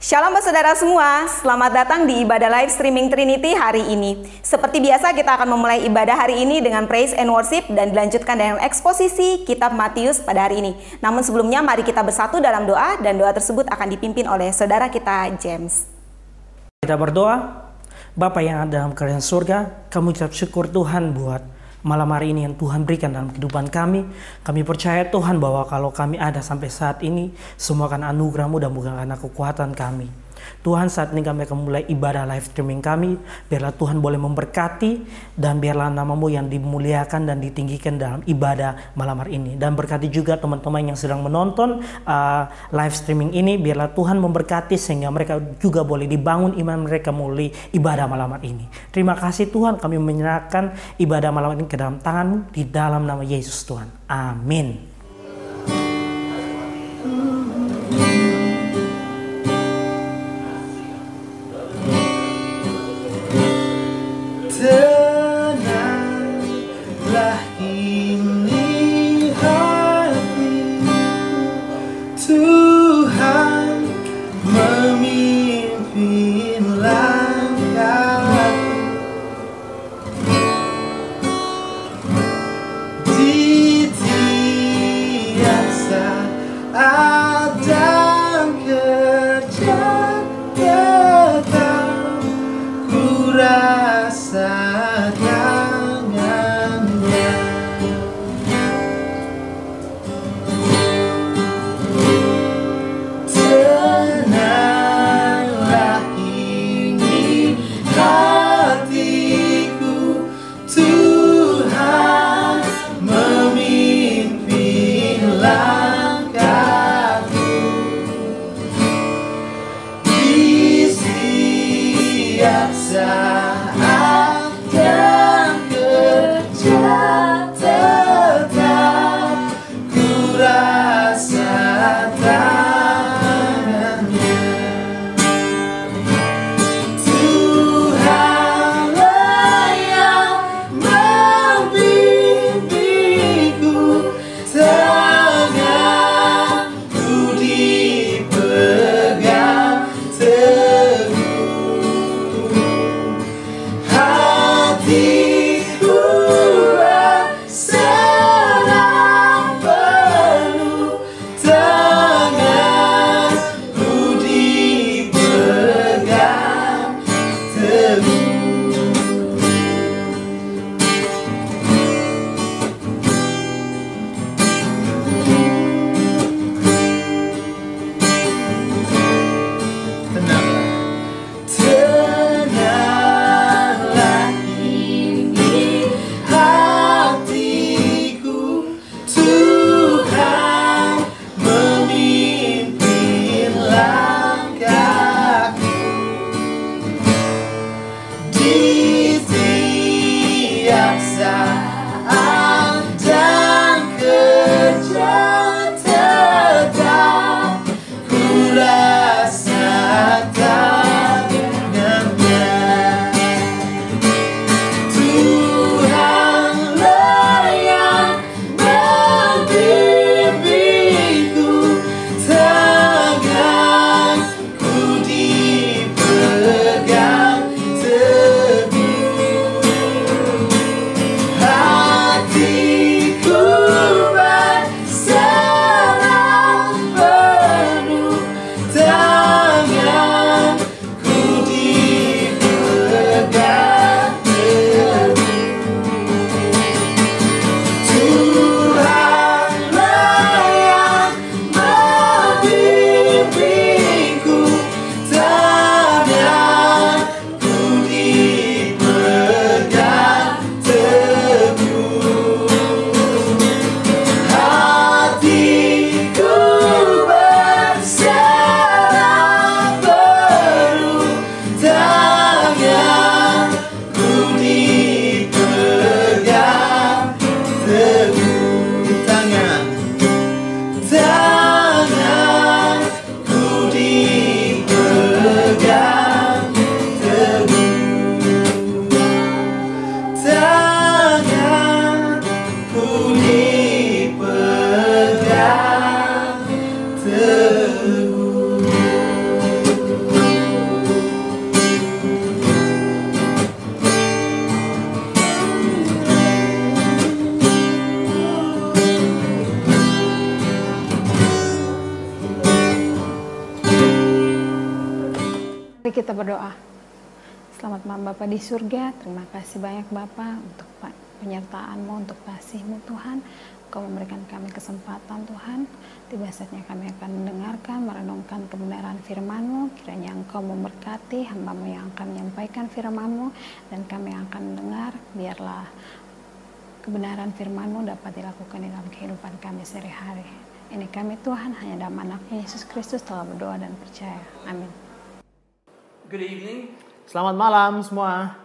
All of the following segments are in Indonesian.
Shalom saudara semua, selamat datang di ibadah live streaming Trinity hari ini. Seperti biasa kita akan memulai ibadah hari ini dengan praise and worship dan dilanjutkan dengan eksposisi kitab Matius pada hari ini. Namun sebelumnya mari kita bersatu dalam doa dan doa tersebut akan dipimpin oleh saudara kita James. Kita berdoa, Bapak yang ada dalam kerajaan surga, kami ucap syukur Tuhan buat malam hari ini yang Tuhan berikan dalam kehidupan kami. Kami percaya Tuhan bahwa kalau kami ada sampai saat ini, semua akan anugerahmu dan bukan karena kekuatan kami. Tuhan saat ini kami akan mulai ibadah live streaming kami. Biarlah Tuhan boleh memberkati dan biarlah namamu yang dimuliakan dan ditinggikan dalam ibadah malam hari ini. Dan berkati juga teman-teman yang sedang menonton uh, live streaming ini. Biarlah Tuhan memberkati sehingga mereka juga boleh dibangun iman mereka melalui ibadah malam hari ini. Terima kasih Tuhan kami menyerahkan ibadah malam ini ke dalam tanganmu di dalam nama Yesus Tuhan. Amin. Surga. Terima kasih banyak Bapak untuk penyertaan-Mu, untuk kasih-Mu Tuhan. Engkau memberikan kami kesempatan Tuhan. Tiba saatnya kami akan mendengarkan, merenungkan kebenaran firman-Mu. Kiranya Engkau memberkati hamba-Mu yang akan menyampaikan firman-Mu. Dan kami akan mendengar, biarlah kebenaran firman-Mu dapat dilakukan di dalam kehidupan kami sehari-hari. Ini kami Tuhan, hanya dalam anaknya Yesus Kristus telah berdoa dan percaya. Amin. Good evening. Selamat malam semua.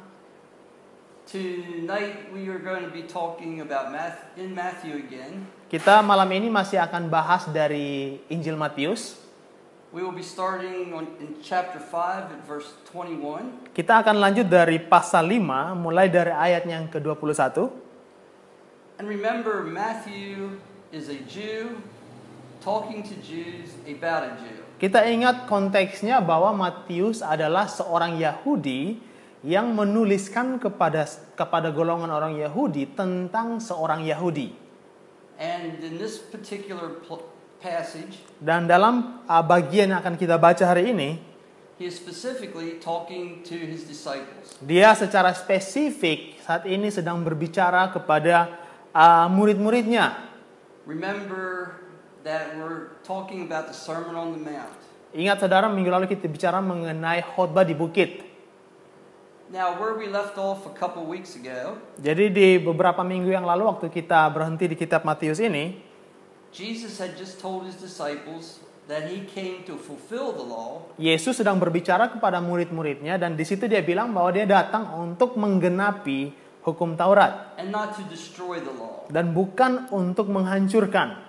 Tonight we are going to be talking about Math in Matthew again. Kita malam ini masih akan bahas dari Injil Matius. We will be starting on, in chapter 5 at verse 21. Kita akan lanjut dari pasal 5 mulai dari ayat yang ke-21. And remember, Matthew is a Jew talking to Jews about a Jew. Kita ingat konteksnya bahwa Matius adalah seorang Yahudi yang menuliskan kepada kepada golongan orang Yahudi tentang seorang Yahudi. And in this particular passage, Dan dalam uh, bagian yang akan kita baca hari ini, he is specifically talking to his disciples. dia secara spesifik saat ini sedang berbicara kepada uh, murid-muridnya. Remember that we're talking about the Sermon on the Mount. Ingat saudara, minggu lalu kita bicara mengenai khotbah di bukit. Now, where we left off a couple weeks ago, Jadi di beberapa minggu yang lalu waktu kita berhenti di kitab Matius ini, Jesus had just told his disciples that he came to fulfill the law Yesus sedang berbicara kepada murid-muridnya dan di situ dia bilang bahwa dia datang untuk menggenapi hukum Taurat and not to destroy the law. dan bukan untuk menghancurkan.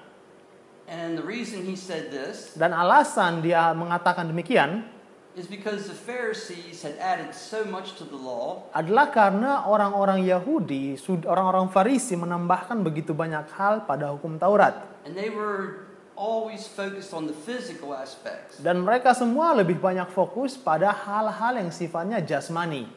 And the reason he said this Dan alasan dia mengatakan demikian is because the Pharisees had added so much to the law adalah karena orang-orang Yahudi, orang-orang Farisi menambahkan begitu banyak hal pada hukum Taurat. and they were always focused on the physical aspects. Dan mereka semua lebih banyak fokus pada hal-hal yang sifatnya jasmani.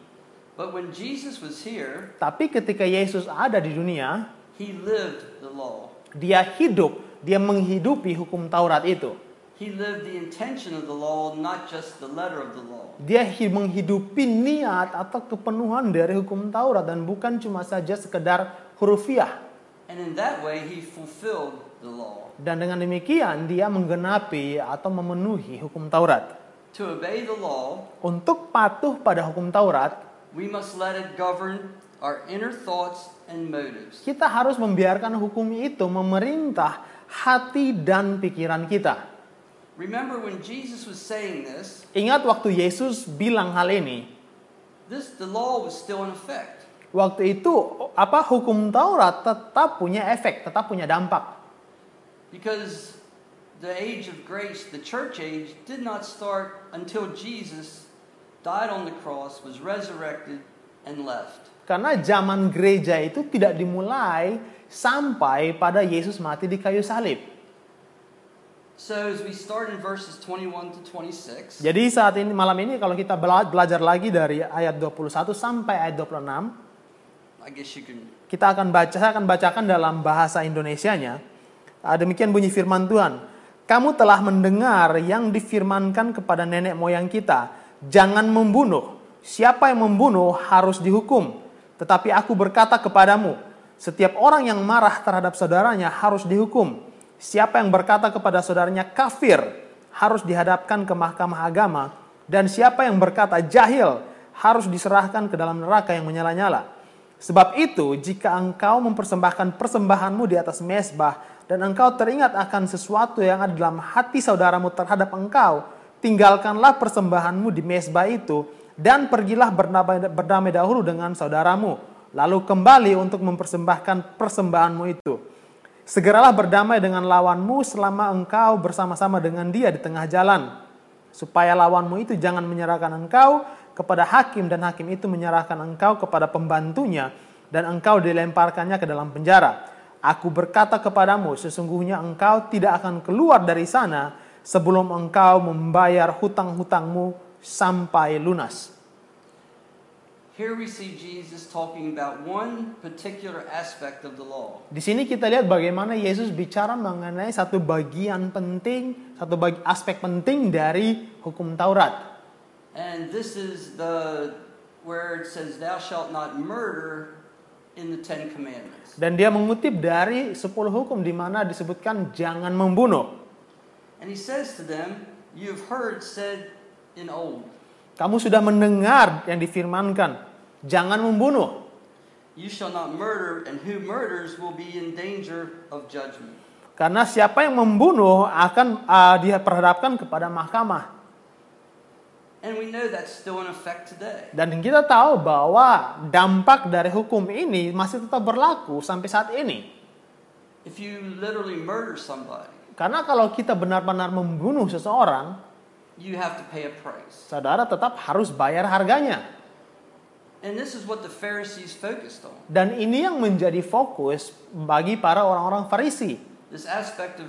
But when Jesus was here, Tapi ketika Yesus ada di dunia, he lived the law. dia hidup, dia menghidupi hukum Taurat itu. He lived the intention of the law, not just the letter of the law. Dia hi- menghidupi niat atau kepenuhan dari hukum Taurat dan bukan cuma saja sekedar hurufiah. And in that way, he fulfilled the law. Dan dengan demikian dia menggenapi atau memenuhi hukum Taurat. To obey the law, Untuk patuh pada hukum Taurat, we must let it govern our inner thoughts and motives. kita harus membiarkan hukum itu memerintah hati dan pikiran kita. Remember when Jesus was saying this, Ingat waktu Yesus bilang hal ini, this the law was still in effect. waktu itu apa hukum Taurat tetap punya efek, tetap punya dampak. Because the age of grace, the church age, did not start until Jesus died on the cross, was resurrected, and left. Karena zaman gereja itu tidak dimulai sampai pada Yesus mati di kayu salib. So as we start in verses 21 to 26, Jadi saat ini malam ini kalau kita bela- belajar lagi dari ayat 21 sampai ayat 26, I guess you can kita akan baca saya akan bacakan dalam bahasa Indonesianya. Ah, Demikian bunyi firman Tuhan. Kamu telah mendengar yang difirmankan kepada nenek moyang kita, jangan membunuh. Siapa yang membunuh harus dihukum. Tetapi aku berkata kepadamu, setiap orang yang marah terhadap saudaranya harus dihukum. Siapa yang berkata kepada saudaranya kafir harus dihadapkan ke mahkamah agama dan siapa yang berkata jahil harus diserahkan ke dalam neraka yang menyala-nyala. Sebab itu, jika engkau mempersembahkan persembahanmu di atas mesbah dan engkau teringat akan sesuatu yang ada dalam hati saudaramu terhadap engkau, tinggalkanlah persembahanmu di mesbah itu dan pergilah berdamai, dahulu dengan saudaramu, lalu kembali untuk mempersembahkan persembahanmu itu. Segeralah berdamai dengan lawanmu selama engkau bersama-sama dengan dia di tengah jalan, supaya lawanmu itu jangan menyerahkan engkau kepada hakim dan hakim itu menyerahkan engkau kepada pembantunya dan engkau dilemparkannya ke dalam penjara. Aku berkata kepadamu, sesungguhnya engkau tidak akan keluar dari sana sebelum engkau membayar hutang-hutangmu sampai lunas. Here we see Jesus talking about one particular aspect of the law. Di sini kita lihat bagaimana Yesus bicara mengenai satu bagian penting, satu bagi, aspek penting dari hukum Taurat. And this is the where it says thou shalt not murder in the 10 commandments. Dan dia mengutip dari 10 hukum di mana disebutkan jangan membunuh. And he says to them, you have heard said in old, Kamu sudah mendengar yang difirmankan, jangan membunuh. you shall not murder, and who murders will be in danger of judgment. Karena siapa yang membunuh akan uh, diperhadapkan kepada mahkamah. And we know that's still in effect today. Dan kita tahu bahwa dampak dari hukum ini masih tetap berlaku sampai saat ini. If you literally murder somebody, Karena kalau kita benar-benar membunuh seseorang, you have to pay a price. saudara tetap harus bayar harganya. And this is what the Pharisees focused on. Dan ini yang menjadi fokus bagi para orang-orang Farisi. This aspect of,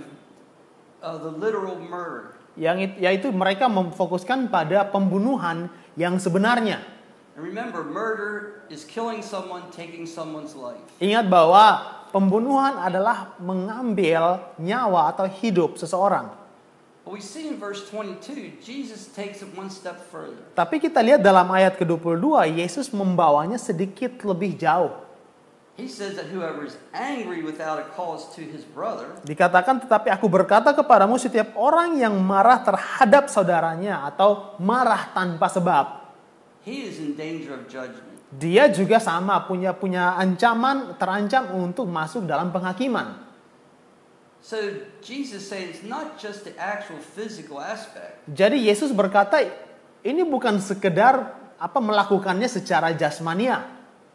of the literal murder. Yang it- yaitu mereka memfokuskan pada pembunuhan yang sebenarnya. And remember, murder is killing someone, taking someone's life. Ingat bahwa pembunuhan adalah mengambil nyawa atau hidup seseorang. Tapi kita lihat dalam ayat ke-22, Yesus membawanya sedikit lebih jauh. He says that whoever is angry without a cause to his brother Dikatakan, tetapi aku berkata kepadamu setiap orang yang marah terhadap saudaranya atau marah tanpa sebab, he is in danger of judgment. dia juga sama punya punya ancaman terancam untuk masuk dalam penghakiman. So Jesus saying it's not just the actual physical aspect, Jadi Yesus berkata, ini bukan sekedar apa melakukannya secara jasmania,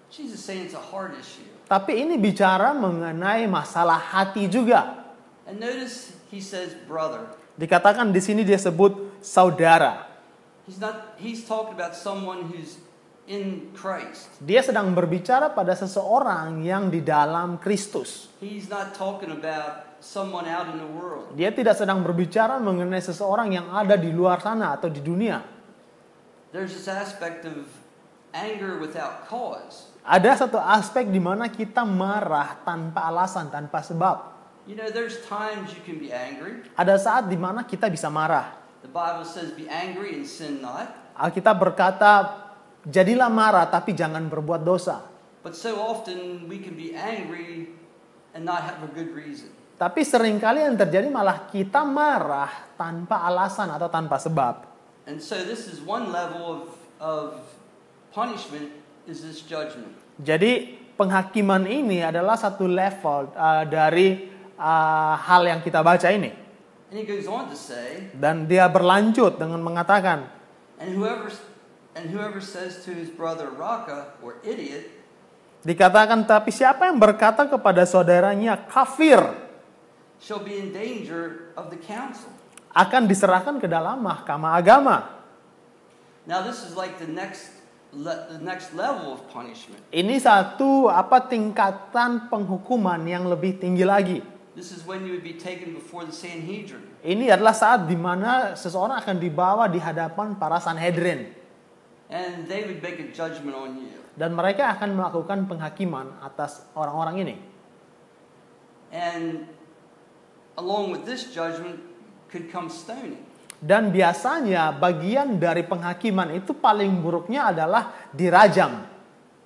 Jesus saying it's a heart issue. tapi ini bicara mengenai masalah hati juga. And notice he says brother. Dikatakan di sini dia sebut saudara. He's not he's talking about someone who's in Christ. Dia sedang berbicara pada seseorang yang di dalam Kristus. He's not talking about someone out in the world. Dia tidak sedang berbicara mengenai seseorang yang ada di luar sana atau di dunia. There's this aspect of anger without cause. Ada satu aspek di mana kita marah tanpa alasan, tanpa sebab. You know, there's times you can be angry. Ada saat di mana kita bisa marah. The Bible says be angry and sin not. Alkitab berkata, jadilah marah tapi jangan berbuat dosa. But so often we can be angry and not have a good reason. Tapi sering kali yang terjadi malah kita marah tanpa alasan atau tanpa sebab. And so this is one level of, of punishment is this judgment. Jadi penghakiman ini adalah satu level uh, dari uh, hal yang kita baca ini. And he goes on to say, Dan dia berlanjut dengan mengatakan, and whoever and whoever says to his brother Raka or idiot dikatakan tapi siapa yang berkata kepada saudaranya kafir shall be in danger of the council. akan diserahkan ke dalam mahkamah agama. Now this is like the next le- the next level of punishment. Ini satu apa tingkatan penghukuman yang lebih tinggi lagi. This is when you would be taken before the Sanhedrin. Ini adalah saat di mana seseorang akan dibawa di hadapan para Sanhedrin And they would make a judgment on you. dan mereka akan melakukan penghakiman atas orang-orang ini. And along with this judgment could come stoning. Dan biasanya bagian dari penghakiman itu paling buruknya adalah dirajam.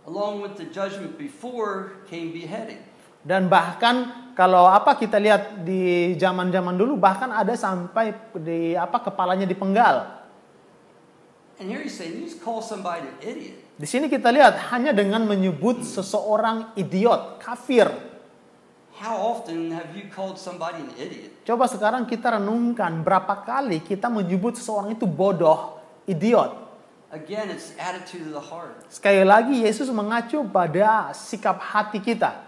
Along with the judgment before came beheading. Dan bahkan kalau apa kita lihat di zaman-zaman dulu bahkan ada sampai di apa kepalanya dipenggal. And here he's saying, you just call somebody an idiot. Di sini kita lihat hanya dengan menyebut seseorang idiot, kafir. How often have you called somebody an idiot? Coba sekarang kita renungkan berapa kali kita menyebut seseorang itu bodoh, idiot. Again, it's attitude of the heart. Sekali lagi Yesus mengacu pada sikap hati kita.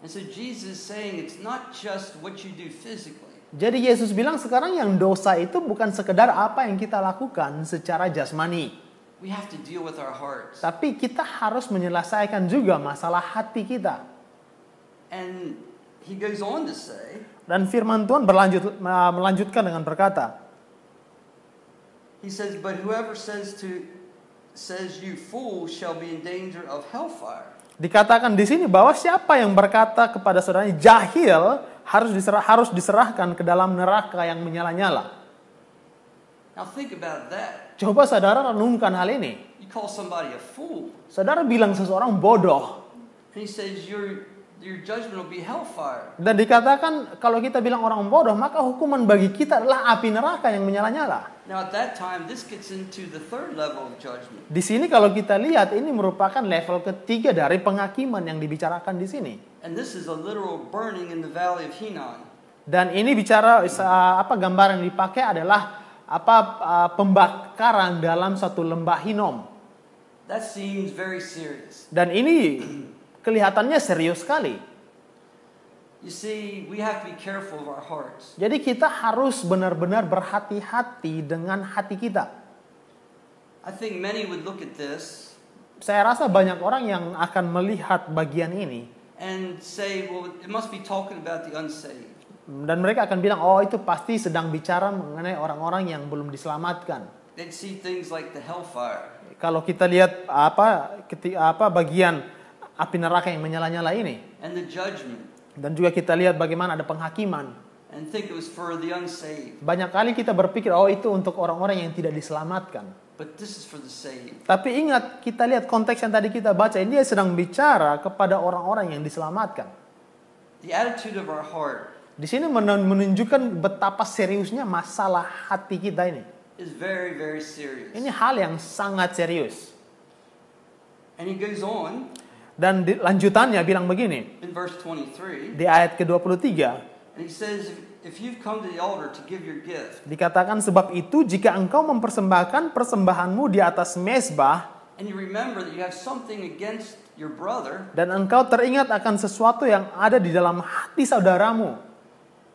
And so Jesus is saying it's not just what you do physically. Jadi Yesus bilang sekarang yang dosa itu bukan sekedar apa yang kita lakukan secara jasmani. We have to deal with our hearts. Tapi kita harus menyelesaikan juga masalah hati kita. And he goes on to say, Dan firman Tuhan berlanjut melanjutkan dengan berkata, he says, but whoever says to says you fool shall be in danger of hellfire. dikatakan di sini bahwa siapa yang berkata kepada saudaranya jahil harus diserah, harus diserahkan ke dalam neraka yang menyala-nyala. Now think about that. Coba saudara renungkan hal ini. You call somebody a fool, Saudara bilang seseorang bodoh. and he says your your judgment will be hellfire. Dan dikatakan kalau kita bilang orang bodoh, maka hukuman bagi kita adalah api neraka yang menyala-nyala. Now at that time, this gets into the third level of judgment. Di sini kalau kita lihat ini merupakan level ketiga dari penghakiman yang dibicarakan di sini. And this is a literal burning in the valley of Hinnon. Dan ini bicara apa gambaran yang dipakai adalah apa pembakaran dalam satu lembah Hinom. That seems very serious. Dan ini kelihatannya serius sekali. You see, we have to be careful of our hearts. Jadi kita harus benar-benar berhati-hati dengan hati kita. I think many would look at this Saya rasa banyak orang yang akan melihat bagian ini and say, well, it must be talking about the unsaved. dan mereka akan bilang, "Oh, itu pasti sedang bicara mengenai orang-orang yang belum diselamatkan." They'd see things like the hellfire. Kalau kita lihat apa keti- apa bagian api neraka yang menyala-nyala ini and the judgment dan juga kita lihat bagaimana ada penghakiman. and think it was for the unsaved. Banyak kali kita berpikir, "Oh, itu untuk orang-orang yang tidak diselamatkan." But this is for the saved. Tapi ingat, kita lihat konteks yang tadi kita baca, ini dia sedang bicara kepada orang-orang yang diselamatkan. The attitude of our heart Di sini men- menunjukkan betapa seriusnya masalah hati kita ini. is very, very serious. Ini hal yang sangat serius. And he goes on Dan di, lanjutannya bilang begini, in verse 23, di ayat ke-23, and he says, if, if you've come to the altar to give your gift, dikatakan sebab itu jika engkau mempersembahkan persembahanmu di atas mesbah and you remember that you have something against your brother, dan engkau teringat akan sesuatu yang ada di dalam hati saudaramu,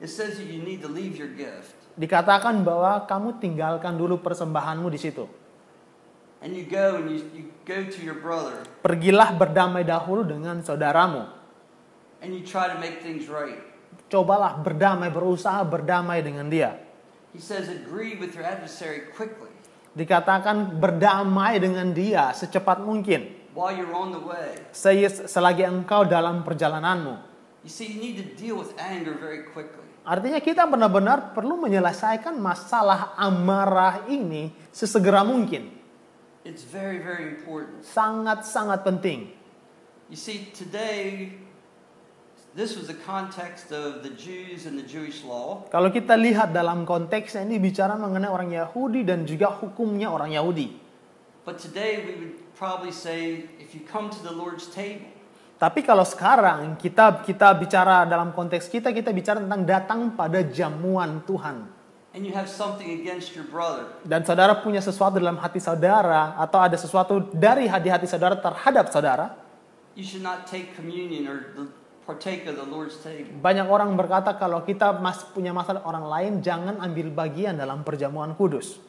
it says that you need to leave your gift. dikatakan bahwa kamu tinggalkan dulu persembahanmu di situ. And you go and you, you go to your brother Pergilah berdamai dahulu dengan saudaramu. and you try to make things right. Cobalah berdamai, berusaha berdamai dengan dia. He says, agree with your adversary quickly Dikatakan berdamai dengan dia secepat mungkin. while you're on the way. Se- Selagi engkau dalam perjalananmu. You see, you need to deal with anger very quickly. Artinya kita benar-benar perlu menyelesaikan masalah amarah ini sesegera mungkin. It's very, very important. Sangat-sangat penting. You see, today, this was the context of the Jews and the Jewish law. Kalau kita lihat dalam konteksnya ini bicara mengenai orang Yahudi dan juga hukumnya orang Yahudi. But today, we would probably say, if you come to the Lord's table, Tapi kalau sekarang kita kita bicara dalam konteks kita kita bicara tentang datang pada jamuan Tuhan. And you have something against your brother, Dan saudara punya sesuatu dalam hati saudara atau ada sesuatu dari hati-hati saudara terhadap saudara. you should not take communion or the, partake of the Lord's table. Banyak orang berkata kalau kita masih punya masalah orang lain jangan ambil bagian dalam perjamuan kudus.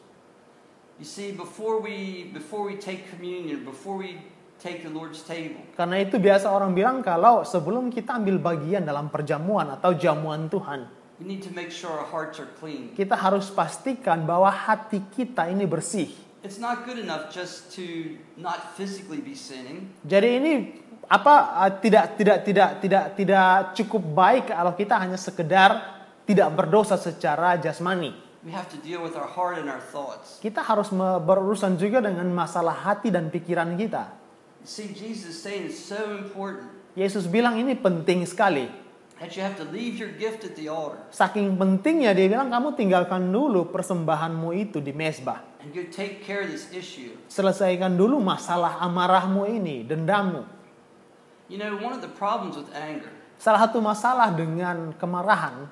You see, before we before we take communion, before we take the Lord's table, Karena itu biasa orang bilang kalau sebelum kita ambil bagian dalam perjamuan atau jamuan Tuhan, we need to make sure our hearts are clean. kita harus pastikan bahwa hati kita ini bersih. It's not good enough just to not physically be sinning. Jadi ini apa uh, tidak tidak tidak tidak tidak cukup baik kalau kita hanya sekedar tidak berdosa secara jasmani. We have to deal with our heart and our thoughts. Kita harus berurusan juga dengan masalah hati dan pikiran kita. You see, Jesus is saying it's so important Yesus bilang ini penting sekali. That you have to leave your gift at the altar Saking pentingnya dia bilang kamu tinggalkan dulu persembahanmu itu di mesbah. and go take care of this issue. Selesaikan dulu masalah amarahmu ini, dendammu. You know, one of the problems with anger, Salah satu masalah dengan kemarahan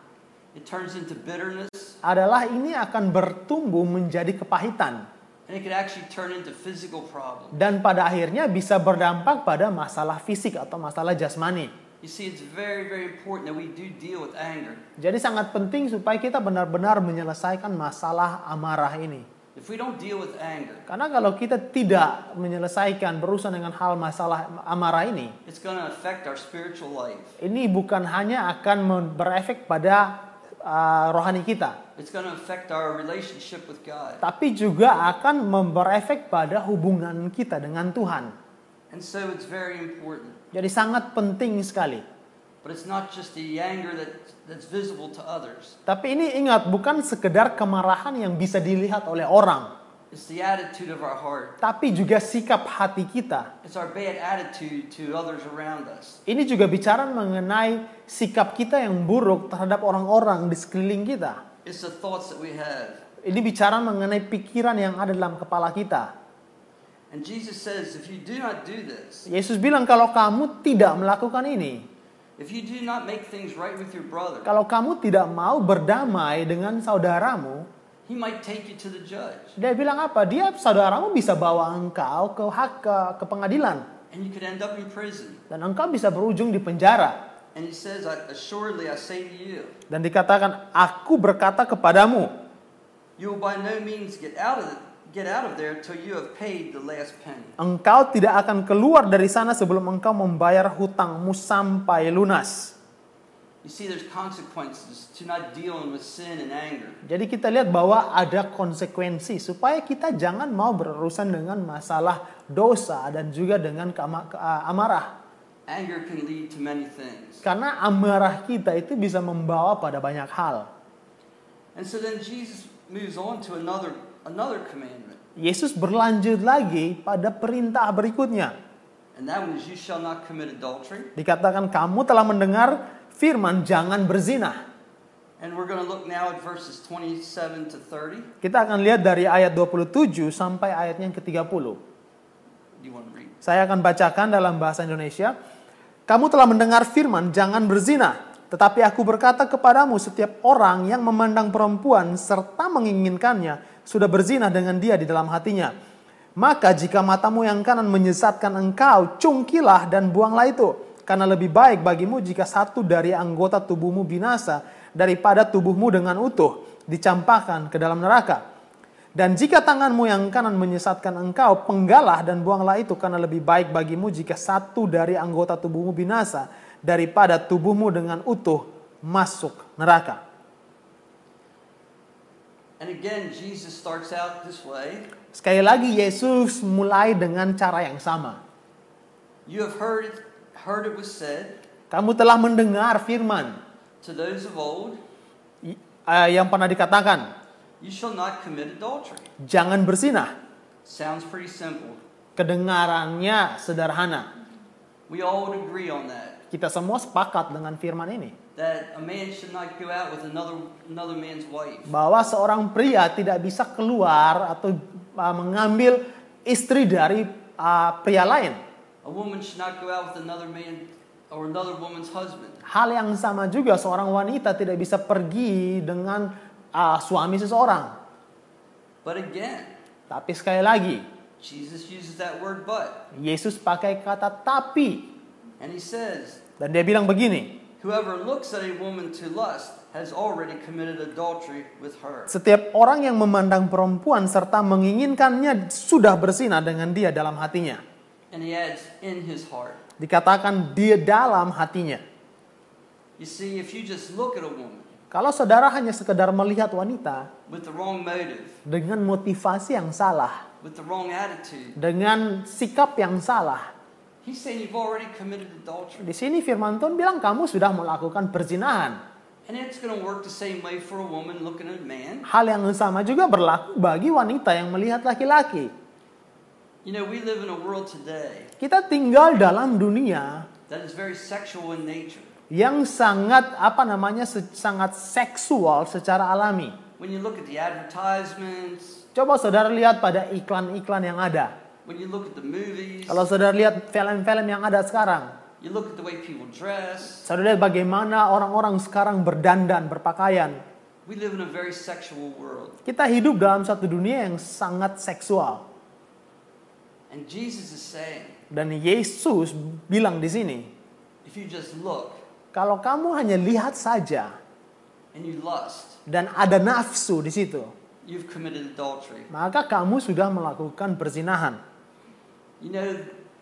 it turns into bitterness adalah ini akan bertumbuh menjadi kepahitan. and it could actually turn into physical problems. Dan pada akhirnya bisa berdampak pada masalah fisik atau masalah jasmani. You see, it's very, very important that we do deal with anger. Jadi sangat penting supaya kita benar-benar menyelesaikan masalah amarah ini. If we don't deal with anger, Karena kalau kita tidak menyelesaikan berurusan dengan hal masalah amarah ini, it's going to affect our spiritual life. ini bukan hanya akan berefek pada uh, rohani kita, It's going to affect our relationship with God. tapi juga akan berefek pada hubungan kita dengan Tuhan. And so it's very important. Jadi sangat penting sekali. But it's not just the anger that, that's visible to others. Tapi ini ingat bukan sekedar kemarahan yang bisa dilihat oleh orang. It's the attitude of our heart. tapi juga sikap hati kita. It's our bad attitude to others around us. Ini juga bicara mengenai sikap kita yang buruk terhadap orang-orang di sekeliling kita. It's the thoughts that we have. Ini bicara mengenai pikiran yang ada dalam kepala kita. Yesus bilang kalau kamu tidak melakukan ini, if you do not make things right with your brother, kalau kamu tidak mau berdamai dengan saudaramu, he might take you to the judge. dia bilang apa? Dia saudaramu bisa bawa engkau ke hak ke, ke pengadilan And you could end up in prison. dan engkau bisa berujung di penjara. And he says, I, Assuredly, I say to you, Dan dikatakan, aku berkata kepadamu, you will by no means get out of it, get out of there till you have paid the last penny. engkau tidak akan keluar dari sana sebelum engkau membayar hutangmu sampai lunas. You see, there's consequences to not dealing with sin and anger. Jadi kita lihat bahwa ada konsekuensi supaya kita jangan mau berurusan dengan masalah dosa dan juga dengan ah, amarah. Anger can lead to many things. Karena amarah kita itu bisa membawa pada banyak hal. And so then Jesus moves on to another another commandment. Yesus berlanjut lagi pada perintah berikutnya. And that one is you shall not commit adultery. Dikatakan kamu telah mendengar firman jangan berzina. And we're going to look now at verses 27 to 30. Kita akan lihat dari ayat 27 sampai ayatnya yang ke-30. Do you want to read? Saya akan bacakan dalam bahasa Indonesia. Kamu telah mendengar firman, jangan berzina. Tetapi aku berkata kepadamu, setiap orang yang memandang perempuan serta menginginkannya, sudah berzina dengan dia di dalam hatinya. Maka jika matamu yang kanan menyesatkan engkau, cungkilah dan buanglah itu. Karena lebih baik bagimu jika satu dari anggota tubuhmu binasa, daripada tubuhmu dengan utuh, dicampakkan ke dalam neraka. Dan jika tanganmu yang kanan menyesatkan engkau, penggalah dan buanglah itu karena lebih baik bagimu jika satu dari anggota tubuhmu binasa daripada tubuhmu dengan utuh masuk neraka. And again, Jesus starts out this way. Sekali lagi Yesus mulai dengan cara yang sama. You have heard it, heard it was said Kamu telah mendengar firman to those of old, eh, yang pernah dikatakan, you shall not commit adultery. jangan bersinah. Sounds pretty simple. Kedengarannya sederhana. We all would agree on that. Kita semua sepakat dengan firman ini. That a man should not go out with another another man's wife. Bahwa seorang pria tidak bisa keluar atau uh, mengambil istri dari uh, pria lain. A woman should not go out with another man or another woman's husband. Hal yang sama juga seorang wanita tidak bisa pergi dengan uh, suami seseorang. But again, Tapi sekali lagi, Jesus uses that word but. Yesus pakai kata tapi. And he says, Dan dia bilang begini, Whoever looks at a woman to lust has already committed adultery with her. setiap orang yang memandang perempuan serta menginginkannya sudah bersina dengan dia dalam hatinya. And he adds, in his heart. Dikatakan dia dalam hatinya. You see, if you just look at a woman Kalau saudara hanya sekedar melihat wanita with the wrong motive, dengan motivasi yang salah, with the wrong attitude, dengan sikap yang salah, he's saying you've already committed adultery. di sini firman Tuhan bilang kamu sudah melakukan perzinahan. And it's going to work the same way for a woman looking at a man. Hal yang sama juga berlaku bagi wanita yang melihat laki-laki. You know, we live in a world today Kita tinggal dalam dunia that is very sexual in nature. yang sangat apa namanya sangat seksual secara alami. When you look at the advertisements, Coba saudara lihat pada iklan-iklan yang ada. When you look at the movies, Kalau saudara lihat film-film yang ada sekarang, you look at the way people dress, saudara lihat bagaimana orang-orang sekarang berdandan, berpakaian. we live in a very sexual world. Kita hidup dalam satu dunia yang sangat seksual. And Jesus is saying, Dan Yesus bilang di sini, if you just look kalau kamu hanya lihat saja and you lust, dan ada nafsu di situ, you've committed adultery. maka kamu sudah melakukan perzinahan. You know,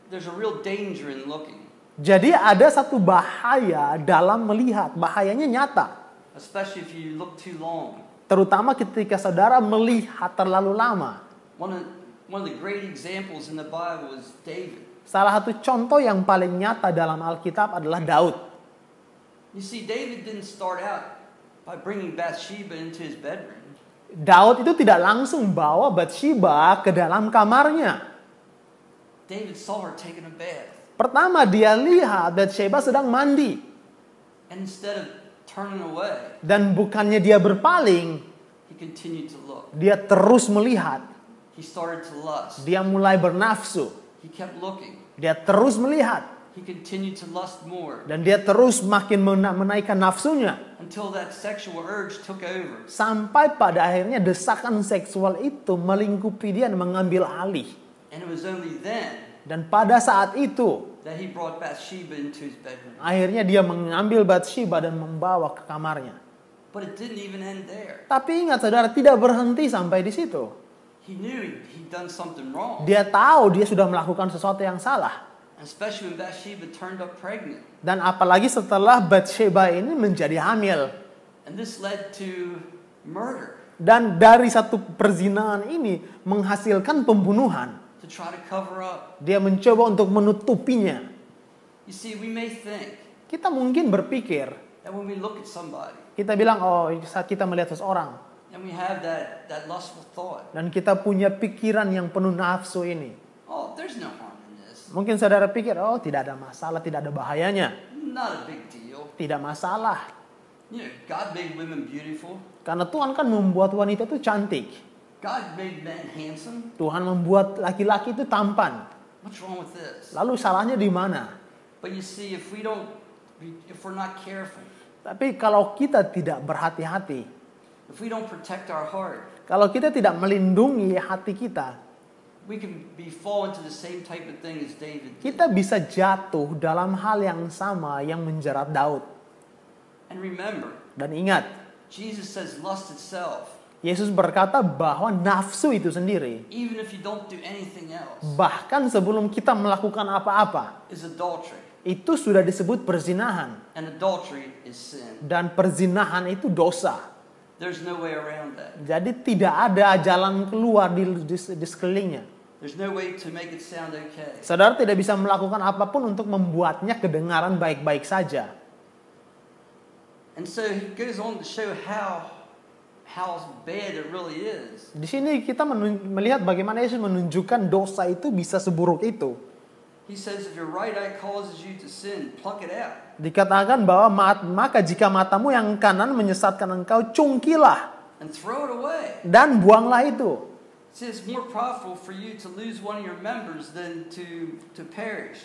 there's a real danger in looking, Jadi ada satu bahaya dalam melihat, bahayanya nyata. especially if you look too long. Terutama ketika saudara melihat terlalu lama. One of, one of the great examples in the Bible is David. Salah satu contoh yang paling nyata dalam Alkitab adalah Daud. You see, David didn't start out by bringing Bathsheba into his bedroom. Daud itu tidak langsung bawa Bathsheba ke dalam kamarnya. David saw her taking a bath. Pertama dia lihat Bathsheba sedang mandi And instead of turning away, dan bukannya dia berpaling, he continued to look. dia terus melihat. He started to lust. Dia mulai bernafsu. He kept looking. Dia terus melihat He continued to lust more dan dia terus makin mena- menaikkan nafsunya until that sexual urge took over. sampai pada akhirnya desakan seksual itu melingkupi dia dan mengambil alih. And it was only then Dan pada saat itu that he brought Bathsheba into his bedroom. akhirnya dia mengambil Bathsheba dan membawa ke kamarnya. But it didn't even end there. Tapi ingat saudara tidak berhenti sampai di situ. He knew he'd, he'd done something wrong. Dia tahu dia sudah melakukan sesuatu yang salah. And especially when Bathsheba turned up pregnant. Dan apalagi setelah Bathsheba ini menjadi hamil. And this led to murder Dan dari satu perzinahan ini menghasilkan pembunuhan. Dia mencoba untuk menutupinya. You see, we may think Kita mungkin berpikir, that when we look at somebody kita bilang, oh saat kita melihat seseorang. and we have that, that lustful thought, Dan kita punya pikiran yang penuh nafsu ini. oh, there's no harm in this. Mungkin saudara pikir, oh tidak ada masalah, tidak ada bahayanya. Not a big deal. Tidak masalah. You know, God made women beautiful. Karena Tuhan kan membuat wanita itu cantik. God made men handsome. Tuhan membuat laki-laki itu tampan. What's wrong with this? Lalu salahnya di mana? But you see, if we don't, if we're not careful, Tapi kalau kita tidak berhati-hati, if we don't protect our heart, kalau kita tidak melindungi hati kita, we can be fall into the same type of thing as David did. kita bisa jatuh dalam hal yang sama yang menjerat Daud. And remember, Dan ingat, Jesus says lust itself, Yesus berkata bahwa nafsu itu sendiri, even if you don't do anything else, bahkan sebelum kita melakukan apa-apa, is adultery. itu sudah disebut perzinahan. And adultery is sin. Dan perzinahan itu dosa. There's no way around that. Jadi tidak ada jalan keluar di, di, di sekelilingnya. There's no way to make it sound okay. Saudara tidak bisa melakukan apa pun untuk membuatnya kedengaran baik-baik saja. And so he goes on to show how how bad it really is. Di sini kita melihat bagaimana Yesus menunjukkan dosa itu bisa seburuk itu. He says if your right eye causes you to sin, pluck it out. Dikatakan bahwa "Ma- maka jika matamu yang kanan menyesatkan engkau, cungkilah and throw it away. dan buanglah itu.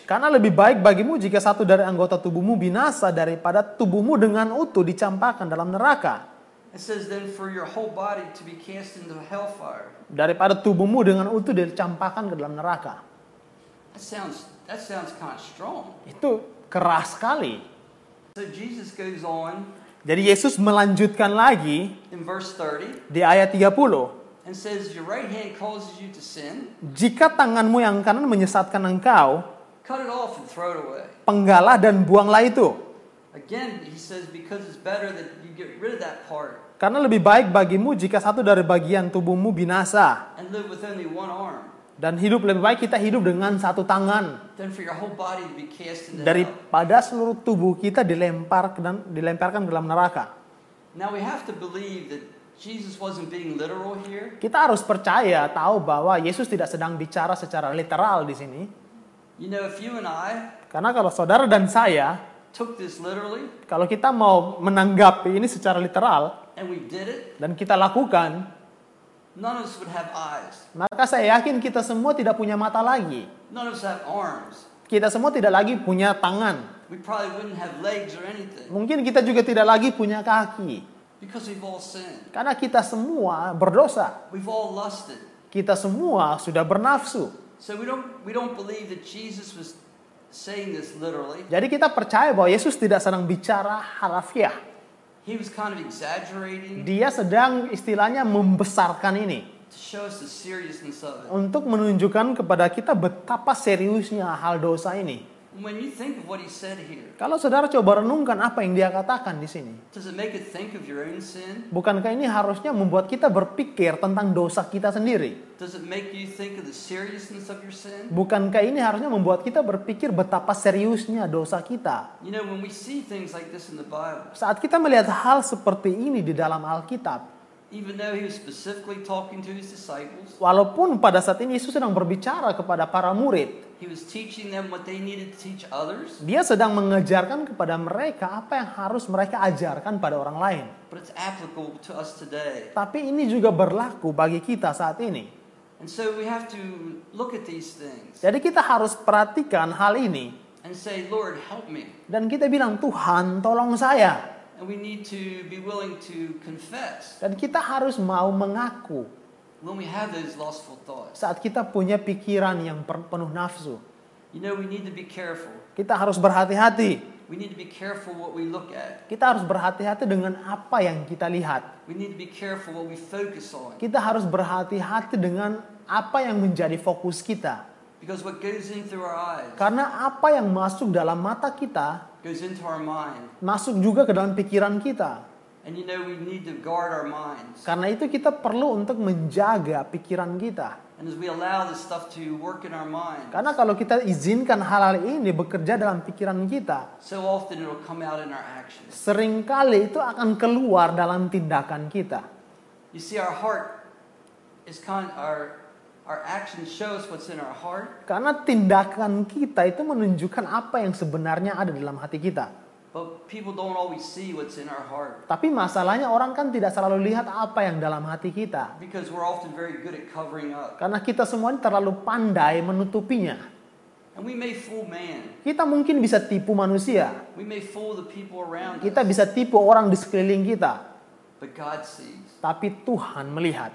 Karena lebih baik bagimu jika satu dari anggota tubuhmu binasa daripada tubuhmu dengan utuh dicampakkan dalam neraka. It says then for your whole body to be cast into hellfire. Daripada tubuhmu dengan utuh dicampakkan ke dalam neraka. That sounds that sounds kind of strong. Itu keras sekali. So Jesus goes on Jadi Yesus melanjutkan lagi in verse 30 di ayat 30. and says your right hand causes you to sin, Jika tanganmu yang kanan menyesatkan engkau, cut it off and throw it away. penggalah dan buanglah itu. Again, he says because it's better that you get rid of that part Karena lebih baik bagimu jika satu dari bagian tubuhmu binasa. Dan hidup lebih baik kita hidup dengan satu tangan. Daripada seluruh tubuh kita dilempar dan dilemparkan ke dalam neraka. Kita harus percaya tahu bahwa Yesus tidak sedang bicara secara literal di sini. Karena kalau saudara dan saya, kalau kita mau menanggapi ini secara literal and we did it, dan kita lakukan, none of us would have eyes. maka saya yakin kita semua tidak punya mata lagi. None of us have arms. Kita semua tidak lagi punya tangan. We probably wouldn't have legs or anything Mungkin kita juga tidak lagi punya kaki. because we've all sinned. Karena kita semua berdosa. We've all lusted. Kita semua sudah bernafsu. So we don't we don't believe that Jesus was saying this literally. Jadi kita percaya bahwa Yesus tidak sedang bicara harafiah. He was kind of exaggerating Dia sedang istilahnya membesarkan ini. to show us the seriousness of it. Untuk menunjukkan kepada kita betapa seriusnya hal dosa ini. Kalau saudara coba renungkan apa yang dia katakan di sini. does it make you think of your own sin? Bukankah ini harusnya membuat kita berpikir tentang dosa kita sendiri? Bukankah ini harusnya membuat kita berpikir betapa seriusnya dosa kita? You know, when we see things like this in the Bible, Saat kita melihat hal seperti ini di dalam Alkitab, even though he was specifically talking to his disciples, Walaupun pada saat ini Yesus sedang berbicara kepada para murid, he was teaching them what they needed to teach others, dia sedang mengajarkan kepada mereka apa yang harus mereka ajarkan pada orang lain. but it's applicable to us today. Tapi ini juga berlaku bagi kita saat ini. And so we have to look at these things Jadi kita harus perhatikan hal ini and say, Lord, help me. dan kita bilang Tuhan tolong saya. And we need to be willing to confess Dan kita harus mau mengaku when we have those lustful thoughts. saat kita punya pikiran yang penuh nafsu. You know, we need to be careful. Kita harus berhati-hati. We need to be careful what we look at. Kita harus berhati-hati dengan apa yang kita lihat. We need to be careful what we focus on. Kita harus berhati-hati dengan apa yang menjadi fokus kita. Because what goes in through our eyes Karena apa yang masuk dalam mata kita goes into our mind. masuk juga ke dalam pikiran kita. And you know, we need to guard our minds. Karena itu kita perlu untuk menjaga pikiran kita. And as we allow this stuff to work in our mind, Karena kalau kita izinkan hal-hal ini bekerja dalam pikiran kita, so often it'll come out in our actions. sering kali itu akan keluar dalam tindakan kita. You see, our heart is kind our our actions show us what's in our heart, Karena tindakan kita itu menunjukkan apa yang sebenarnya ada dalam hati kita. but people don't always see what's in our heart Tapi masalahnya orang kan tidak selalu lihat apa yang dalam hati kita. because we're often very good at covering up. Karena kita semua terlalu pandai menutupinya. And we may fool man. Kita mungkin bisa tipu manusia. We may fool the people around Kita us. bisa tipu orang di sekeliling kita. But God sees. Tapi Tuhan melihat.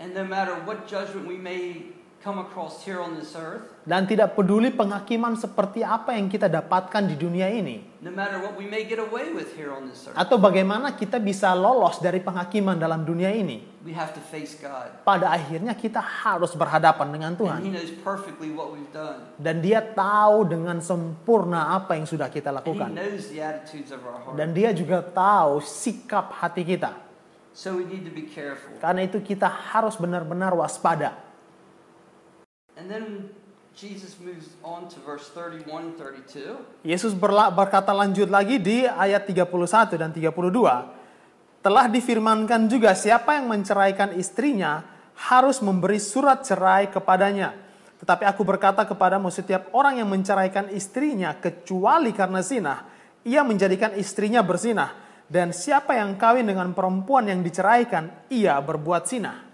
And no matter what judgment we may come across here on this earth, Dan tidak peduli penghakiman seperti apa yang kita dapatkan di dunia ini. no matter what we may get away with here on this earth, Atau bagaimana kita bisa lolos dari penghakiman dalam dunia ini. we have to face God. Pada akhirnya kita harus berhadapan dengan And He Tuhan. knows perfectly what we've done. Dan dia tahu dengan sempurna apa yang sudah kita And He lakukan. knows the attitudes of our heart. Dan dia juga tahu sikap hati kita. So we need to be careful. Karena itu kita harus benar-benar waspada. And then Jesus moves on to verse 31 32. Yesus berla- berkata lanjut lagi di ayat 31 dan 32. Telah difirmankan juga siapa yang menceraikan istrinya harus memberi surat cerai kepadanya. Tetapi aku berkata kepadamu setiap orang yang menceraikan istrinya kecuali karena zina, ia menjadikan istrinya berzinah. Dan siapa yang kawin dengan perempuan yang diceraikan, ia berbuat zina.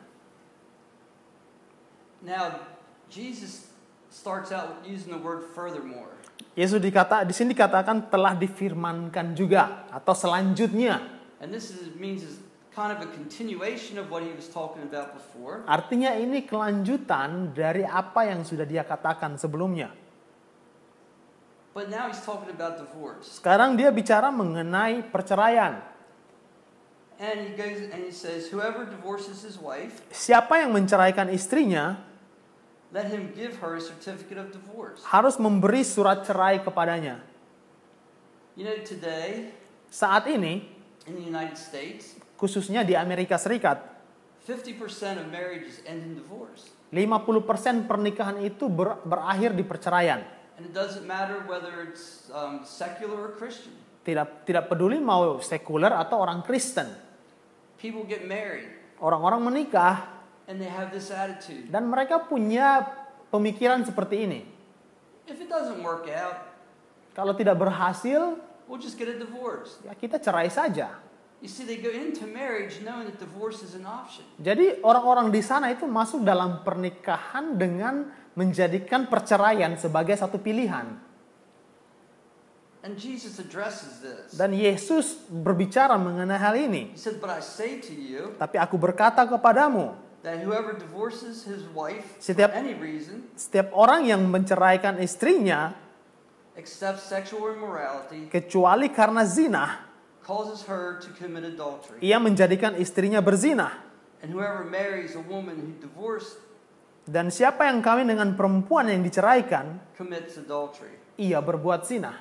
Now, Jesus starts out using the word furthermore. Yesus dikata di sini dikatakan telah difirmankan juga atau selanjutnya. And this is, means is kind of a continuation of what he was talking about before. Artinya ini kelanjutan dari apa yang sudah dia katakan sebelumnya. But now he's talking about divorce. Sekarang dia bicara mengenai perceraian. And he goes and he says, Whoever divorces his wife, Siapa yang menceraikan istrinya let him give her a certificate of divorce. harus memberi surat cerai kepadanya. You know, today Saat ini, in the United States, khususnya di Amerika Serikat, 50% of marriages end in divorce. 50% pernikahan itu ber- berakhir di perceraian. And it doesn't matter whether it's um, secular or Christian. Tidak tidak peduli mau sekuler atau orang Kristen. People get married Orang-orang menikah and they have this attitude. dan mereka punya pemikiran seperti ini. If it doesn't work out, Kalau tidak berhasil, we'll just get a divorce. ya kita cerai saja. You see, they go into marriage knowing that divorce is an option. Jadi orang-orang di sana itu masuk dalam pernikahan dengan menjadikan perceraian sebagai satu pilihan. And Jesus addresses this. Dan Yesus berbicara mengenai hal ini. He said, But I say to you Tapi aku berkata kepadamu, that whoever divorces his wife Setiap- for any reason, setiap orang yang menceraikan istrinya except sexual immorality, kecuali karena zina, causes her to commit adultery. ia menjadikan istrinya berzinah. And whoever marries a woman who divorced Dan siapa yang kawin dengan perempuan yang diceraikan, ia berbuat zina.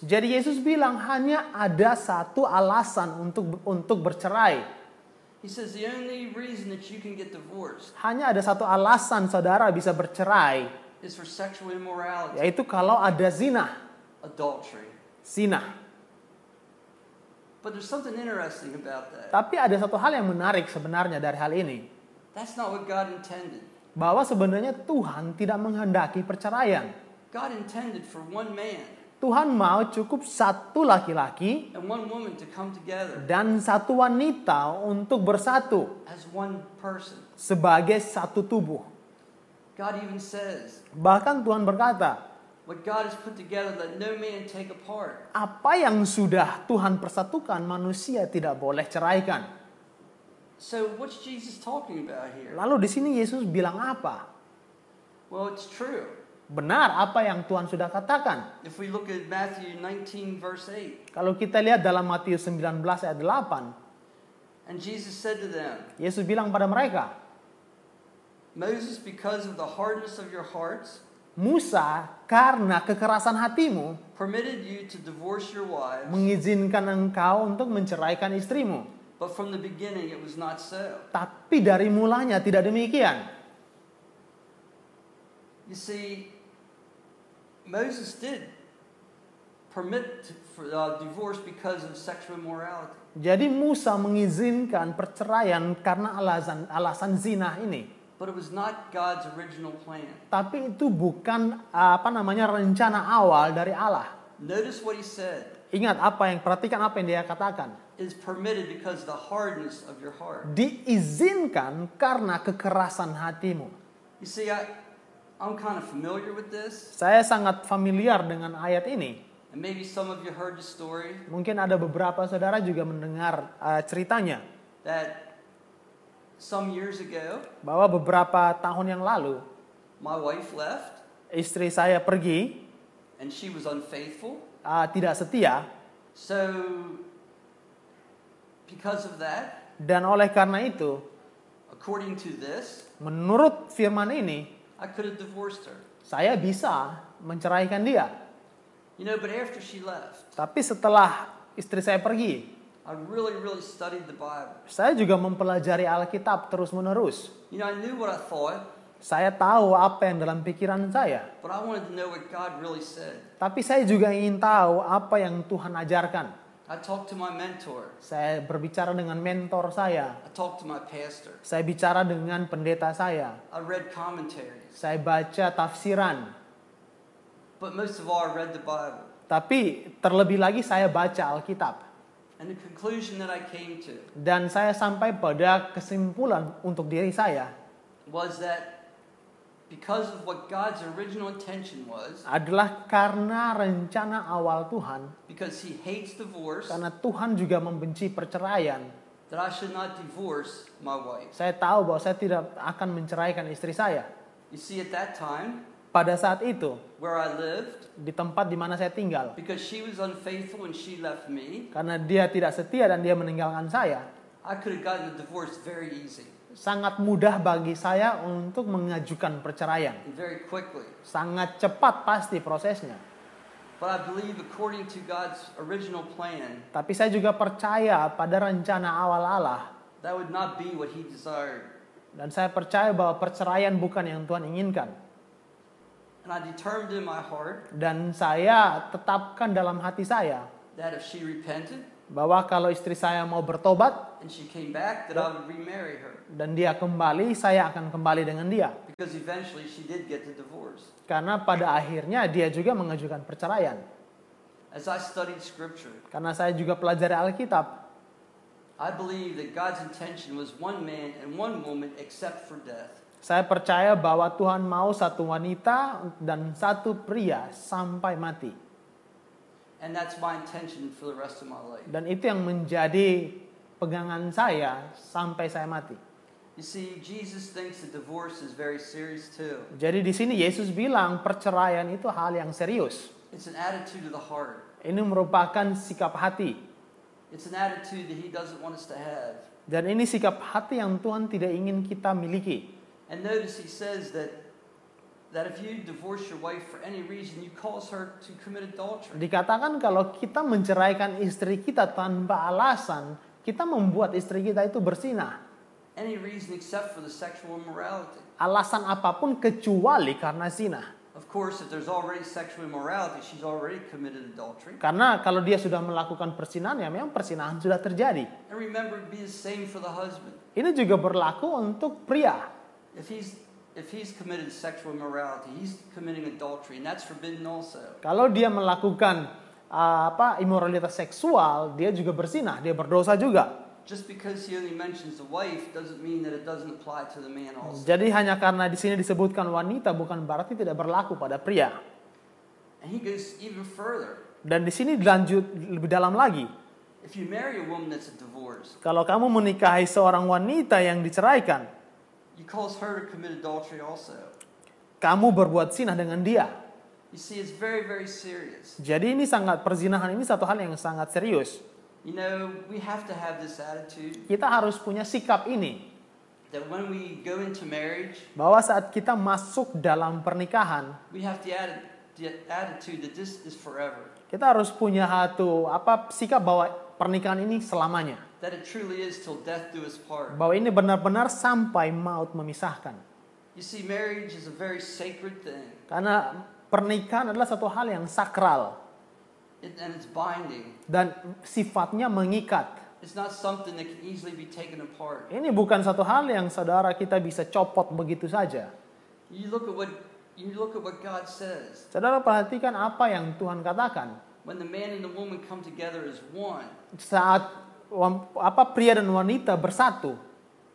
Jadi Yesus bilang hanya ada satu alasan untuk untuk bercerai. Hanya ada satu alasan saudara bisa bercerai, yaitu kalau ada zina. adultery. Zina. But there's something interesting about that. Tapi ada satu hal yang menarik sebenarnya dari hal ini. That's not what God intended. Bahwa sebenarnya Tuhan tidak menghendaki perceraian. God intended for one man Tuhan mau cukup satu laki-laki dan satu wanita untuk bersatu as one person. sebagai satu tubuh. God even says, Bahkan Tuhan berkata, What God has put together, let no man take apart. apa yang sudah Tuhan persatukan manusia tidak boleh ceraikan. So, what's Jesus talking about here? Lalu di sini Yesus bilang apa? Well, it's true. Benar apa yang Tuhan sudah katakan. If we look at Matthew 19, verse 8, Kalau kita lihat dalam Matius 19 ayat 8, and Jesus said to them, Yesus bilang pada mereka, Moses, because of the hardness of your hearts, Musa karena kekerasan hatimu permitted you to divorce your wives, mengizinkan engkau untuk menceraikan istrimu. but from the beginning it was not so. Tapi dari mulanya tidak demikian. You see, Moses did permit to, for, uh, divorce because of sexual immorality. Jadi Musa mengizinkan perceraian karena alasan alasan zina ini. But it was not God's original plan. Tapi itu bukan apa namanya rencana awal dari Allah. Notice what he said Ingat apa yang perhatikan apa yang dia katakan. is permitted because the hardness of your heart. Diizinkan karena kekerasan hatimu. You see, I, I'm kind of familiar with this, Saya sangat familiar dengan ayat ini. and maybe some of you heard the story Mungkin ada beberapa saudara juga mendengar uh, ceritanya that some years ago, bahwa beberapa tahun yang lalu my wife left, istri saya pergi and she was unfaithful. uh, tidak setia So, because of that, dan oleh karena itu according to this, menurut firman ini I could have divorced her. saya bisa menceraikan dia. You know, but after she left, Tapi setelah istri saya pergi, I really, really studied the Bible. saya juga mempelajari Alkitab terus-menerus. You know, I knew what I thought, Saya tahu apa yang dalam pikiran saya, but I wanted to know what God really said. tapi saya juga ingin tahu apa yang Tuhan ajarkan. I talked to my mentor. Saya berbicara dengan mentor saya, I talked to my pastor. saya bicara dengan pendeta saya, I read commentaries. saya baca tafsiran, But most of all, I read the Bible. tapi terlebih lagi saya baca Alkitab. And the conclusion that I came to Dan saya sampai pada kesimpulan untuk diri saya was that because of what God's original intention was, adalah karena rencana awal Tuhan, because He hates divorce, karena Tuhan juga membenci perceraian. that I should not divorce my wife. Saya tahu bahwa saya tidak akan menceraikan istri saya. You see, at that time, Pada saat itu, where I lived, di tempat di mana saya tinggal, because she was unfaithful and she left me, karena dia tidak setia dan dia meninggalkan saya, I could have gotten a divorce very easy sangat mudah bagi saya untuk mengajukan perceraian. very quickly. Sangat cepat pasti prosesnya. But I believe, according to God's original plan, Tapi saya juga percaya pada rencana awal Allah. that would not be what He desired. Dan saya percaya bahwa perceraian bukan yang Tuhan inginkan. And I determined in my heart Dan saya tetapkan dalam hati saya that if she repented bahwa kalau istri saya mau bertobat and she came back, that I would remarry her. dan dia kembali, saya akan kembali dengan dia. Because eventually she did get the divorce. Karena pada akhirnya dia juga mengajukan perceraian. As I studied scripture, Karena saya juga pelajari Alkitab, I believe that God's intention was one man and one woman except for death. Saya percaya bahwa Tuhan mau satu wanita dan satu pria sampai mati. And that's my intention for the rest of my life. Dan itu yang menjadi pegangan saya sampai saya mati. You see, Jesus thinks that divorce is very serious too. Jadi di sini Yesus bilang perceraian itu hal yang serius. It's an attitude of the heart. Ini merupakan sikap hati. It's an attitude that He doesn't want us to have. Dan ini sikap hati yang Tuhan tidak ingin kita miliki. And notice He says that that if you divorce your wife for any reason, you cause her to commit adultery. Dikatakan kalau kita menceraikan istri kita tanpa alasan, kita membuat istri kita itu bersinah. Any reason except for the sexual immorality. Alasan apa pun kecuali karena zina. Of course, if there's already sexual immorality, she's already committed adultery. Karena kalau dia sudah melakukan persinahan, ya memang persinahan sudah terjadi. And remember, be the same for the husband. Ini juga berlaku untuk pria. If he's if he's committed sexual immorality, he's committing adultery, and that's forbidden also. Kalau dia melakukan uh, apa imoralitas seksual, dia juga bersinah, dia berdosa juga. Just because he only mentions the wife doesn't mean that it doesn't apply to the man also. Jadi hanya karena di sini disebutkan wanita bukan berarti tidak berlaku pada pria. And he goes even further. Dan di sini dilanjut lebih dalam lagi. If you marry a woman that's a divorce, Kalau kamu menikahi seorang wanita yang diceraikan, you cause her to commit adultery also. kamu berbuat sinah dengan dia. You see, it's very, very serious. Jadi ini sangat perzinahan ini satu hal yang sangat serius. You know, we have to have this attitude Kita harus punya sikap ini that when we go into marriage, bahwa saat kita masuk dalam pernikahan, we have the, atti- the attitude that this is forever, kita harus punya satu apa sikap bahwa pernikahan ini selamanya. that it truly is till death do us part. Bahwa ini benar-benar sampai maut memisahkan. You see, marriage is a very sacred thing, Karena pernikahan adalah satu hal yang sakral it, and it's binding. dan sifatnya mengikat. It's not something that can easily be taken apart. Ini bukan satu hal yang saudara kita bisa copot begitu saja. You look at what you look at what God says. Saudara perhatikan apa yang Tuhan katakan. When the man and the woman come together as one, Saat apa pria dan wanita bersatu,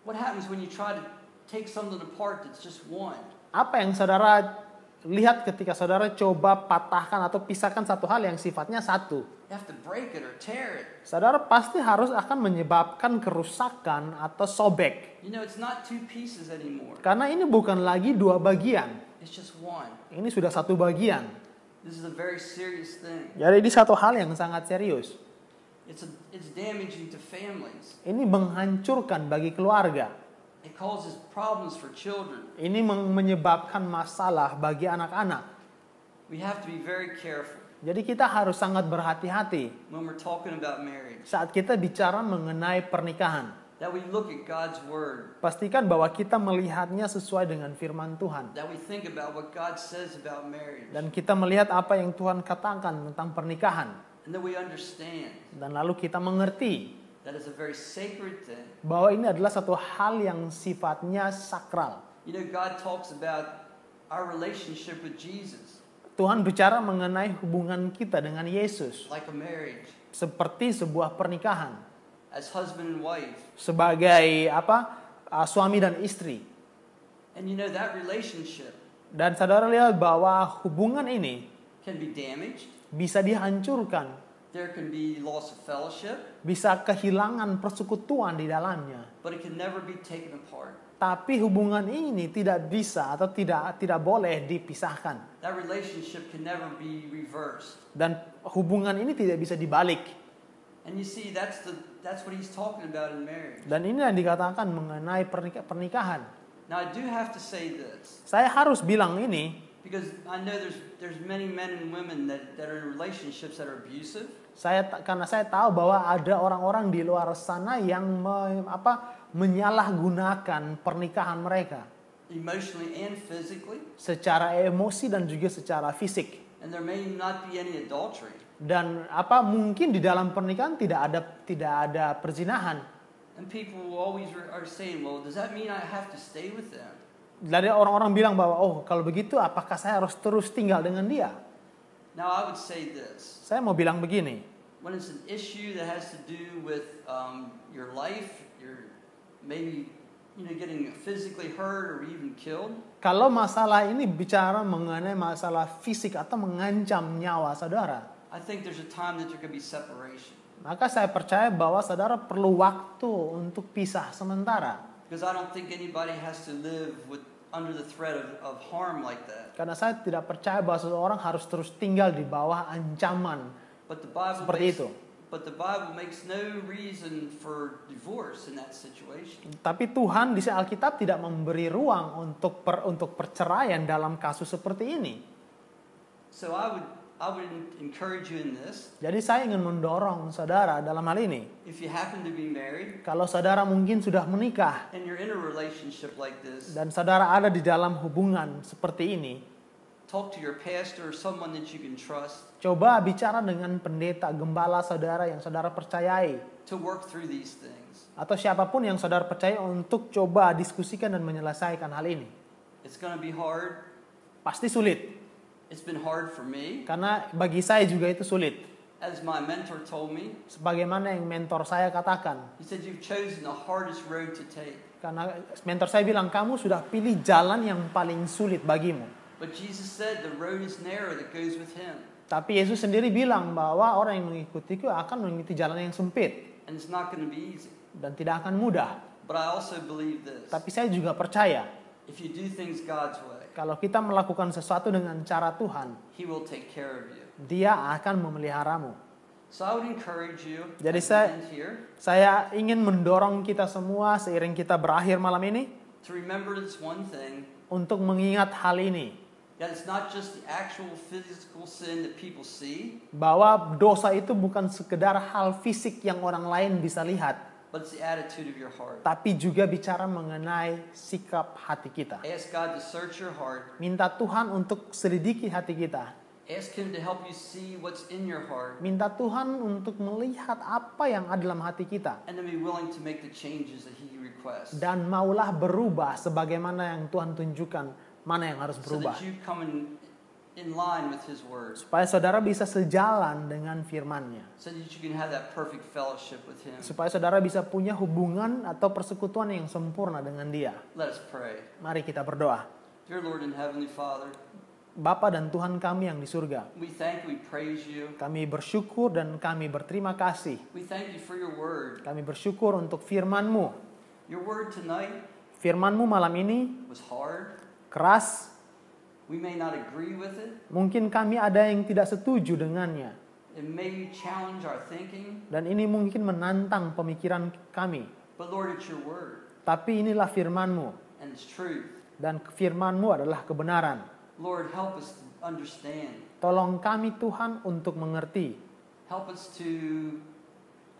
what happens when you try to take something apart that's just one? apa yang saudara lihat ketika saudara coba patahkan atau pisahkan satu hal yang sifatnya satu? You have to break it or tear it. Saudara pasti harus akan menyebabkan kerusakan atau sobek. You know, it's not two pieces anymore. Karena ini bukan lagi dua bagian. It's just one. Ini sudah satu bagian. This is a very serious thing. Jadi ini satu hal yang sangat serius. It's a, it's damaging to families. Ini menghancurkan bagi keluarga. It causes problems for children. Ini menyebabkan masalah bagi anak-anak. We have to be very careful Jadi kita harus sangat berhati-hati when we're talking about marriage. saat kita bicara mengenai pernikahan. That we look at God's word. Pastikan bahwa kita melihatnya sesuai dengan firman Tuhan. That we think about what God says about marriage. Dan kita melihat apa yang Tuhan katakan tentang pernikahan. And that we understand Dan lalu kita mengerti that it's a very sacred thing. bahwa ini adalah satu hal yang sifatnya sakral. You know, God talks about our relationship with Jesus Tuhan bicara mengenai hubungan kita dengan Yesus like a marriage, seperti sebuah pernikahan as husband and wife. sebagai apa uh, suami dan istri. And you know, that relationship Dan saudara lihat bahwa hubungan ini can be damaged. bisa dihancurkan, There can be loss of fellowship, bisa kehilangan persekutuan di dalamnya. but it can never be taken apart. Tapi hubungan ini tidak bisa atau tidak tidak boleh dipisahkan. That relationship can never be reversed. Dan hubungan ini tidak bisa dibalik. Dan ini yang dikatakan mengenai pernika- pernikahan. Now, I do have to say this Saya harus bilang ini because I know there's there's many men and women that, that are in relationships that are abusive, saya karena saya tahu bahwa ada orang-orang di luar sana yang me- apa menyalahgunakan pernikahan mereka emotionally and physically, secara emosi dan juga secara fisik. and there may not be any adultery. Dan apa mungkin di dalam pernikahan tidak ada tidak ada perzinahan. And people always re- are saying, "Well, does that mean I have to stay with them?" Dari orang-orang bilang bahwa oh kalau begitu apakah saya harus terus tinggal dengan dia? Now, I would say this: Saya mau bilang begini, when it's an issue that has to do with um, your life, your maybe you know getting physically hurt or even killed, kalau masalah ini bicara mengenai masalah fisik atau mengancam nyawa saudara, I think there's a time that there could be separation. maka saya percaya bahwa saudara perlu waktu untuk pisah sementara. Because I don't think anybody has to live with under the threat of, of harm like that. Karena saya tidak percaya bahwa seseorang harus terus tinggal di bawah ancaman But the Bible seperti makes, itu. but the Bible makes no reason for divorce in that situation. Tapi Tuhan di Alkitab tidak memberi ruang untuk per, untuk perceraian dalam kasus seperti ini. So I would I would encourage you in this. Jadi saya ingin mendorong saudara dalam hal ini. If you happen to be married Kalau saudara mungkin sudah menikah and you're in a relationship like this, dan saudara ada di dalam hubungan seperti ini, Talk to your pastor or someone that you can trust Coba bicara dengan pendeta, gembala saudara yang saudara percayai. to work through these things. Atau siapa pun yang saudara percaya untuk coba diskusikan dan menyelesaikan hal ini. It's going to be hard. Pasti sulit. It's been hard for me. Karena bagi saya juga itu sulit. As my mentor told me, Sebagaimana yang mentor saya katakan. he said, You've chosen the hardest road to take. Karena mentor saya bilang, kamu sudah pilih jalan yang paling sulit bagimu. But Jesus said the road is narrow that goes with him. Tapi Yesus sendiri bilang bahwa orang yang mengikutiku akan mengikuti jalan yang sempit. And it's not going to be easy. Dan tidak akan mudah. But I also believe this. Tapi saya juga percaya, If you do things God's way, kalau kita melakukan sesuatu dengan cara Tuhan, He will take care of you. dia akan memeliharamu. So I would encourage you Jadi saya- end here Saya ingin mendorong kita semua seiring kita berakhir malam ini to remember this one thing untuk mengingat hal ini that it's not just the actual physical sin that people see, bahwa dosa itu bukan sekedar hal fisik yang orang lain bisa lihat, but it's the attitude of your heart. tapi juga bicara mengenai sikap hati kita. Ask God to search your heart. Minta Tuhan untuk selidiki hati kita. Ask Him to help you see what's in your heart Minta Tuhan untuk melihat apa yang ada dalam hati kita and to be willing to make the changes that He requests dan maulah berubah sebagaimana yang Tuhan tunjukkan mana yang harus so berubah. that you come in, in line with His Word, Supaya saudara bisa sejalan dengan firman-Nya. so that you can have that perfect fellowship with Him. supaya saudara bisa punya hubungan atau persekutuan yang sempurna dengan Dia. Let us pray. Mari kita berdoa. Dear Lord and Heavenly Father, Bapa dan Tuhan kami yang di surga, we thank, we praise you. kami bersyukur dan kami berterima kasih. We thank you for your Word. Kami bersyukur untuk firman-Mu. Your Word tonight Firman-Mu malam ini was hard. keras, We may not agree with it. mungkin kami ada yang tidak setuju dengannya. It may challenge our thinking, Dan ini mungkin menantang pemikiran kami. but Lord, it's your Word Tapi inilah firman-Mu. and it's truth. Dan firman-Mu adalah kebenaran. Lord, help us to understand. Tolong kami Tuhan untuk mengerti. Help us to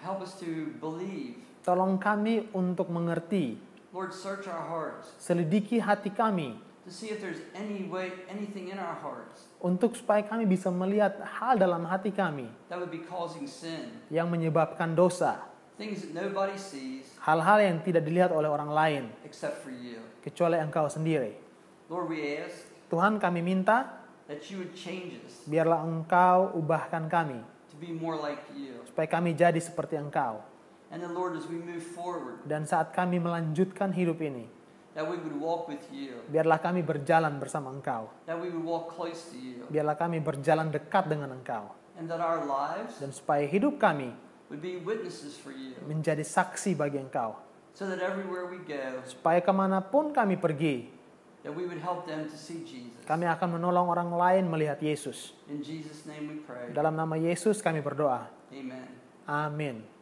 help us to believe. Tolong kami untuk mengerti. Lord, search our hearts Selidiki hati kami to see if there's any way, anything in our hearts untuk supaya kami bisa melihat hal dalam hati kami that would be causing sin, yang menyebabkan dosa, things that nobody sees hal-hal yang tidak dilihat oleh orang lain except for you. kecuali Engkau sendiri. Lord, we ask Tuhan kami minta that you would change us biarlah Engkau ubahkan kami to be more like you. supaya kami jadi seperti Engkau. And then, Lord, as we move forward, Dan saat kami melanjutkan hidup ini, that we would walk with you, biarlah kami berjalan bersama Engkau. that we would walk close to you, Biarlah kami berjalan dekat dengan Engkau. and that our lives Dan supaya hidup kami would be witnesses for you, menjadi saksi bagi Engkau. so that everywhere we go, Supaya ke mana pun kami pergi, that we would help them to see Jesus. kami akan menolong orang lain melihat Yesus. In Jesus' name we pray. Dalam nama Yesus kami berdoa. Amen. Amin.